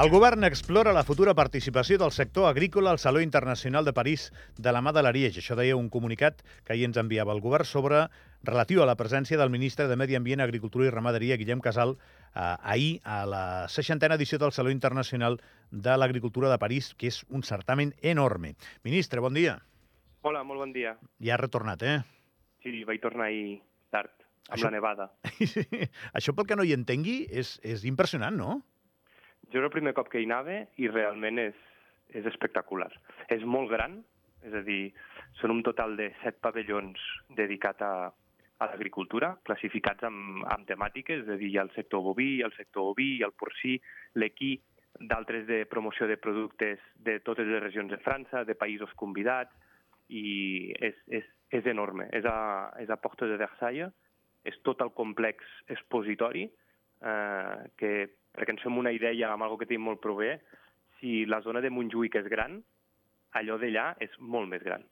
El govern explora la futura participació del sector agrícola al Saló Internacional de París de la mà de l'Ariège. Això deia un comunicat que ahir ens enviava el govern sobre relatiu a la presència del ministre de Medi Ambient, Agricultura i Ramaderia, Guillem Casal, eh, ahir a la 60a edició del Saló Internacional de l'Agricultura de París, que és un certamen enorme. Ministre, bon dia. Hola, molt bon dia. Ja ha retornat, eh? Sí, vaig tornar ahir tard, amb Això- la nevada. Això pel que no hi entengui és, és impressionant, no? Jo era el primer cop que hi anava i realment és, és espectacular. És molt gran, és a dir, són un total de set pavellons dedicats a, a l'agricultura, classificats amb, amb temàtiques, és a dir, hi ha el sector boví, el sector oví, el porcí, l'equí, d'altres de promoció de productes de totes les regions de França, de països convidats, i és, és, és enorme. És a, és a Porta de Versailles, és tot el complex expositori, eh, que perquè ens fem una idea amb algo que tenim molt prové, si la zona de Montjuïc és gran, allò d'allà és molt més gran.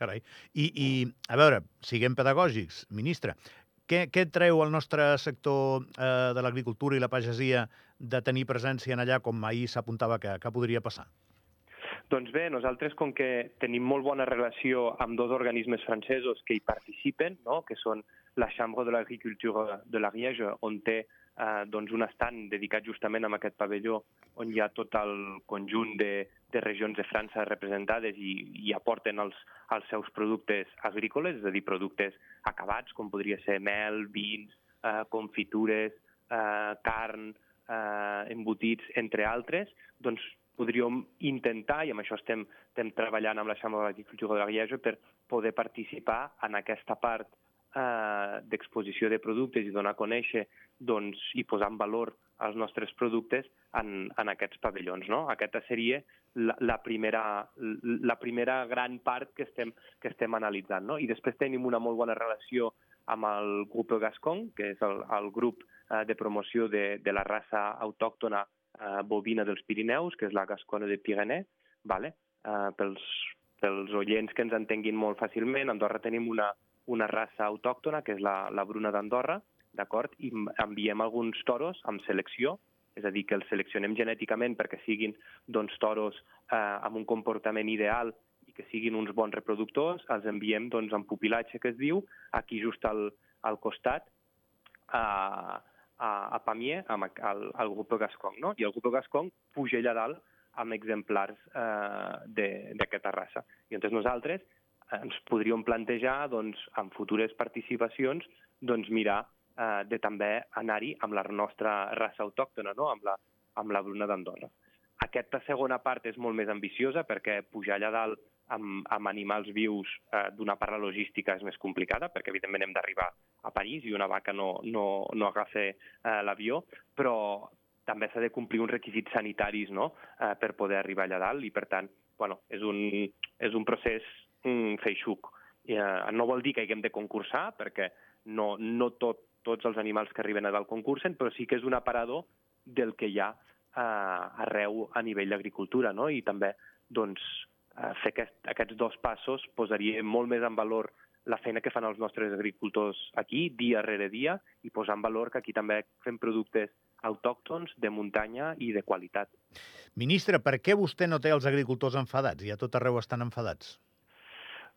Carai. I, I, a veure, siguem pedagògics, ministre, què, què treu el nostre sector eh, de l'agricultura i la pagesia de tenir presència en allà, com ahir s'apuntava que, que podria passar? Doncs bé, nosaltres, com que tenim molt bona relació amb dos organismes francesos que hi participen, no? que són la Chambre de l'Agriculture de l'Ariège, on té eh, doncs un estant dedicat justament a aquest pavelló, on hi ha tot el conjunt de, de regions de França representades i, i aporten els, els seus productes agrícoles, és a dir, productes acabats, com podria ser mel, vins, eh, confitures, eh, carn, eh, embotits, entre altres, doncs podríem intentar, i amb això estem, estem treballant amb la Chambre d'Agricultura de l'Ariège, per poder participar en aquesta part eh, d'exposició de productes i donar a conèixer doncs, i posar en valor els nostres productes en, en aquests pavellons. No? Aquesta seria la, la, primera, la primera gran part que estem, que estem analitzant. No? I després tenim una molt bona relació amb el grup Gascon, que és el, el grup eh, de promoció de, de la raça autòctona eh, bovina dels Pirineus, que és la Gascona de Pirenè, vale? eh, pels, pels oients que ens entenguin molt fàcilment, a Andorra tenim una, una raça autòctona, que és la, la bruna d'Andorra, d'acord? I enviem alguns toros amb selecció, és a dir, que els seleccionem genèticament perquè siguin doncs, toros eh, amb un comportament ideal i que siguin uns bons reproductors, els enviem doncs, en pupilatge, que es diu, aquí just al, al costat, a, a, a Pamier, amb el, el grup Gascon, no? I el grup Gascon puja allà dalt amb exemplars eh, d'aquesta raça. I llavors nosaltres ens podríem plantejar, doncs, en futures participacions, doncs, mirar eh, de també anar-hi amb la nostra raça autòctona, no? amb, la, amb la bruna d'Andorra. Aquesta segona part és molt més ambiciosa perquè pujar allà dalt amb, amb animals vius eh, d'una part la logística és més complicada, perquè evidentment hem d'arribar a París i una vaca no, no, no agafa eh, l'avió, però també s'ha de complir uns requisits sanitaris no? eh, per poder arribar allà dalt i, per tant, bueno, és, un, és un procés mm, feixuc. Eh, no vol dir que haguem de concursar, perquè no, no tot, tots els animals que arriben a dalt concursen, però sí que és un aparador del que hi ha eh, arreu a nivell d'agricultura, no? i també doncs, eh, fer aquest, aquests dos passos posaria molt més en valor la feina que fan els nostres agricultors aquí, dia rere dia, i posar en valor que aquí també fem productes autòctons, de muntanya i de qualitat. Ministre, per què vostè no té els agricultors enfadats? I a tot arreu estan enfadats.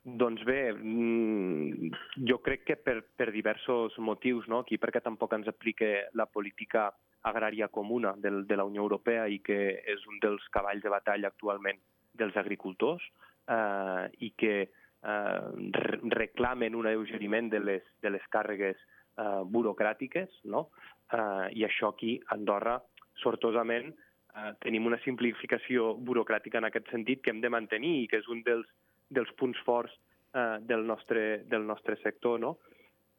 Doncs bé, mm, jo crec que per, per diversos motius, no? aquí perquè tampoc ens aplica la política agrària comuna del, de la Unió Europea i que és un dels cavalls de batalla actualment dels agricultors eh, i que eh, reclamen un alleugeriment de les, de les càrregues eh, burocràtiques, no? eh, i això aquí, a Andorra, sortosament, eh, tenim una simplificació burocràtica en aquest sentit que hem de mantenir i que és un dels, dels punts forts eh, del, nostre, del nostre sector, no?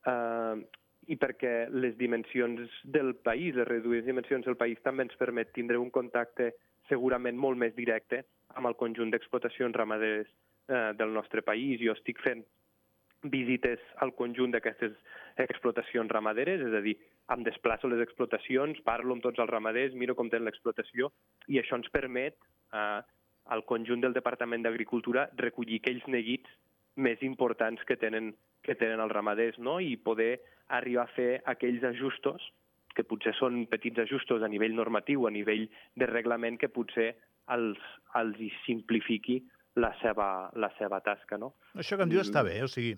Eh, I perquè les dimensions del país, les reduïdes dimensions del país, també ens permet tindre un contacte segurament molt més directe amb el conjunt d'explotacions ramaderes eh, del nostre país. Jo estic fent visites al conjunt d'aquestes explotacions ramaderes, és a dir, em desplaço les explotacions, parlo amb tots els ramaders, miro com tenen l'explotació, i això ens permet, eh, al conjunt del Departament d'Agricultura, recollir aquells neguits més importants que tenen, que tenen els ramaders, no? i poder arribar a fer aquells ajustos que potser són petits ajustos a nivell normatiu, a nivell de reglament, que potser els, els hi simplifiqui la seva, la seva tasca. No? Això que em diu està bé, o sigui,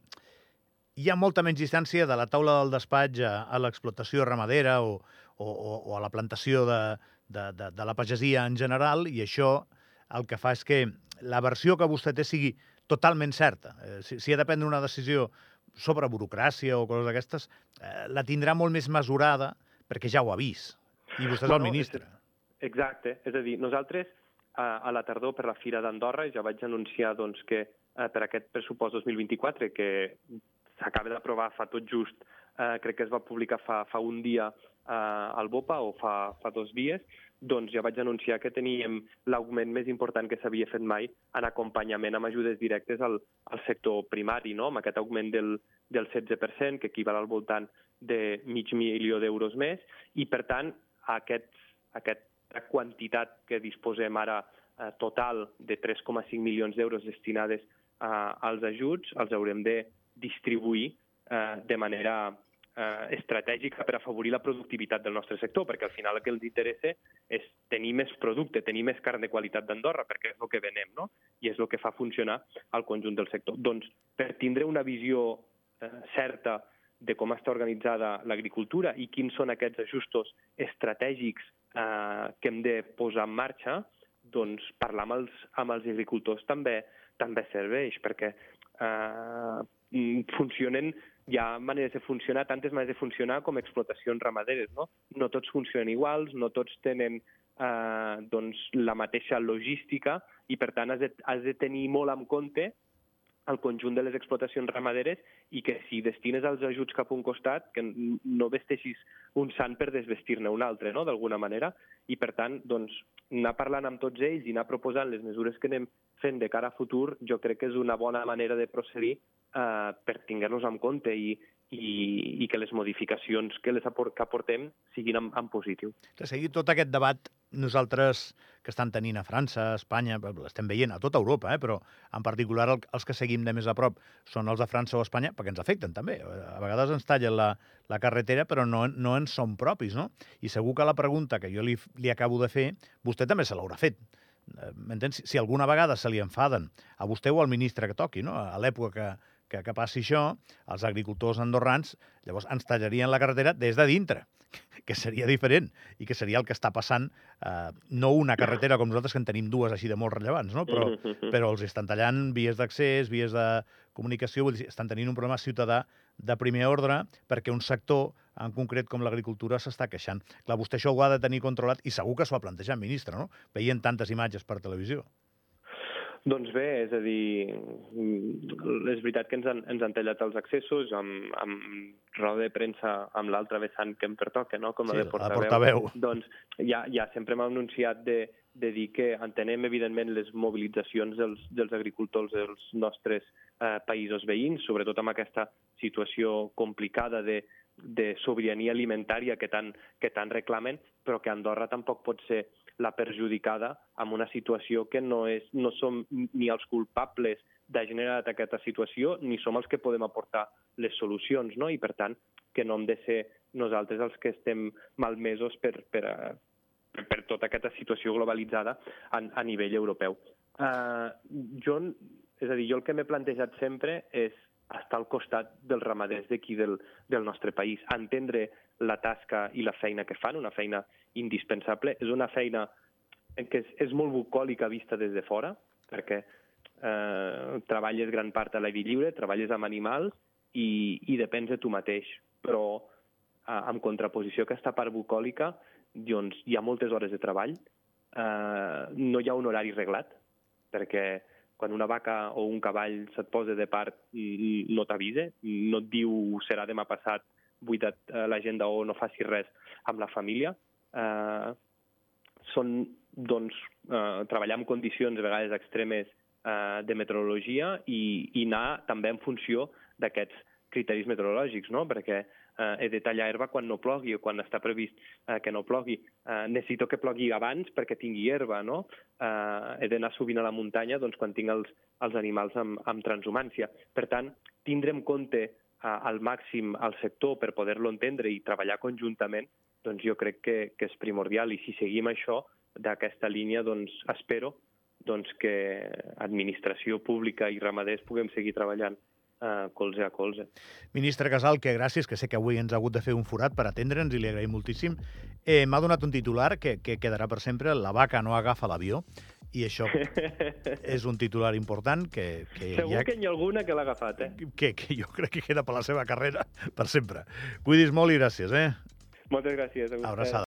hi ha molta menys distància de la taula del despatx a, a l'explotació ramadera o, o, o a la plantació de, de, de, de la pagesia en general, i això el que fa és que la versió que vostè té sigui totalment certa. Eh, si, si ha de prendre una decisió sobre burocràcia o coses d'aquestes, eh, la tindrà molt més mesurada perquè ja ho ha vist. I vostè és bueno, el ministre. És, exacte. És a dir, nosaltres a, la tardor per la Fira d'Andorra ja vaig anunciar doncs, que eh, per aquest pressupost 2024, que s'acaba d'aprovar fa tot just, eh, crec que es va publicar fa, fa un dia eh, al BOPA o fa, fa dos dies, doncs ja vaig anunciar que teníem l'augment més important que s'havia fet mai en acompanyament amb ajudes directes al, al sector primari, no? amb aquest augment del, del 16%, que equival al voltant de mig milió d'euros més, i per tant aquest, aquesta quantitat que disposem ara eh, total de 3,5 milions d'euros destinades eh, als ajuts els haurem de distribuir eh, de manera eh, estratègica per afavorir la productivitat del nostre sector, perquè al final el que els interessa és tenir més producte, tenir més carn de qualitat d'Andorra, perquè és el que venem, no? I és el que fa funcionar el conjunt del sector. Doncs, per tindre una visió eh, certa de com està organitzada l'agricultura i quins són aquests ajustos estratègics eh, que hem de posar en marxa, doncs parlar amb els, amb els agricultors també també serveix, perquè eh, funcionen hi ha maneres de funcionar, tantes maneres de funcionar com explotacions ramaderes, no? No tots funcionen iguals, no tots tenen eh, doncs, la mateixa logística i, per tant, has de, has de tenir molt en compte el conjunt de les explotacions ramaderes i que si destines els ajuts cap a un costat, que no vesteixis un sant per desvestir-ne un altre, no?, d'alguna manera. I, per tant, doncs, anar parlant amb tots ells i anar proposant les mesures que anem fent de cara a futur, jo crec que és una bona manera de procedir eh, per tinguer-los en compte i, i, i que les modificacions que les que aportem siguin en, en positiu. De seguir tot aquest debat, nosaltres que estan tenint a França, a Espanya, l'estem veient a tota Europa, eh? però en particular el, els que seguim de més a prop són els de França o Espanya, perquè ens afecten també. A vegades ens tallen la, la carretera, però no, no ens són propis, no? I segur que la pregunta que jo li, li acabo de fer, vostè també se l'haurà fet. Eh, m'entens? Si alguna vegada se li enfaden a vostè o al ministre que toqui, no? a l'època que, que, que passi això, els agricultors andorrans llavors ens tallarien la carretera des de dintre, que seria diferent i que seria el que està passant, eh, no una carretera com nosaltres, que en tenim dues així de molt rellevants, no? però, però els estan tallant vies d'accés, vies de comunicació, vull dir, estan tenint un problema ciutadà de primer ordre perquè un sector en concret com l'agricultura s'està queixant. Clar, vostè això ho ha de tenir controlat i segur que s'ho ha plantejat, ministre, no? Veient tantes imatges per televisió. Doncs bé, és a dir, mm, és veritat que ens han, ens han tallat els accessos amb, amb roda de premsa amb l'altra vessant que em pertoca, no? com sí, la de portaveu. La portaveu. Doncs ja, ja sempre hem anunciat de, de dir que entenem, evidentment, les mobilitzacions dels, dels agricultors dels nostres eh, països veïns, sobretot amb aquesta situació complicada de, de sobirania alimentària que tant, que tant reclamen, però que Andorra tampoc pot ser la perjudicada amb una situació que no, és, no som ni els culpables de generar aquesta situació, ni som els que podem aportar les solucions, no? i per tant que no hem de ser nosaltres els que estem malmesos per, per, per, per tota aquesta situació globalitzada a, a nivell europeu. Uh, jo, és a dir, jo el que m'he plantejat sempre és estar al costat dels ramaders d'aquí del, del nostre país, entendre la tasca i la feina que fan, una feina indispensable. És una feina que és, és molt bucòlica vista des de fora, perquè eh, treballes gran part a l'aire lliure, treballes amb animals i, i depens de tu mateix. Però eh, en contraposició a aquesta part bucòlica, doncs, hi ha moltes hores de treball, eh, no hi ha un horari reglat, perquè quan una vaca o un cavall se't posa de part no t'avisa, no et diu serà demà passat, buida't eh, l'agenda o no facis res amb la família. Eh, són, doncs, eh, treballar en condicions a vegades extremes eh, de meteorologia i, i anar també en funció d'aquests criteris meteorològics, no? perquè eh, he de tallar herba quan no plogui o quan està previst eh, que no plogui. Eh, necessito que plogui abans perquè tingui herba, no? Eh, he d'anar sovint a la muntanya doncs, quan tinc els, els animals amb, amb transhumància. Per tant, tindre en compte eh, al màxim el sector per poder-lo entendre i treballar conjuntament, doncs jo crec que, que és primordial. I si seguim això, d'aquesta línia, doncs espero doncs, que administració pública i ramaders puguem seguir treballant eh, colze a colze. Ministre Casal, que gràcies, que sé que avui ens ha hagut de fer un forat per atendre'ns i li agraïm moltíssim. Eh, M'ha donat un titular que, que quedarà per sempre, la vaca no agafa l'avió, i això és un titular important que... que Segur ha... que n'hi ha alguna que l'ha agafat, eh? Que, que jo crec que queda per la seva carrera per sempre. Cuidis molt i gràcies, eh? Moltes gràcies. Abraçada.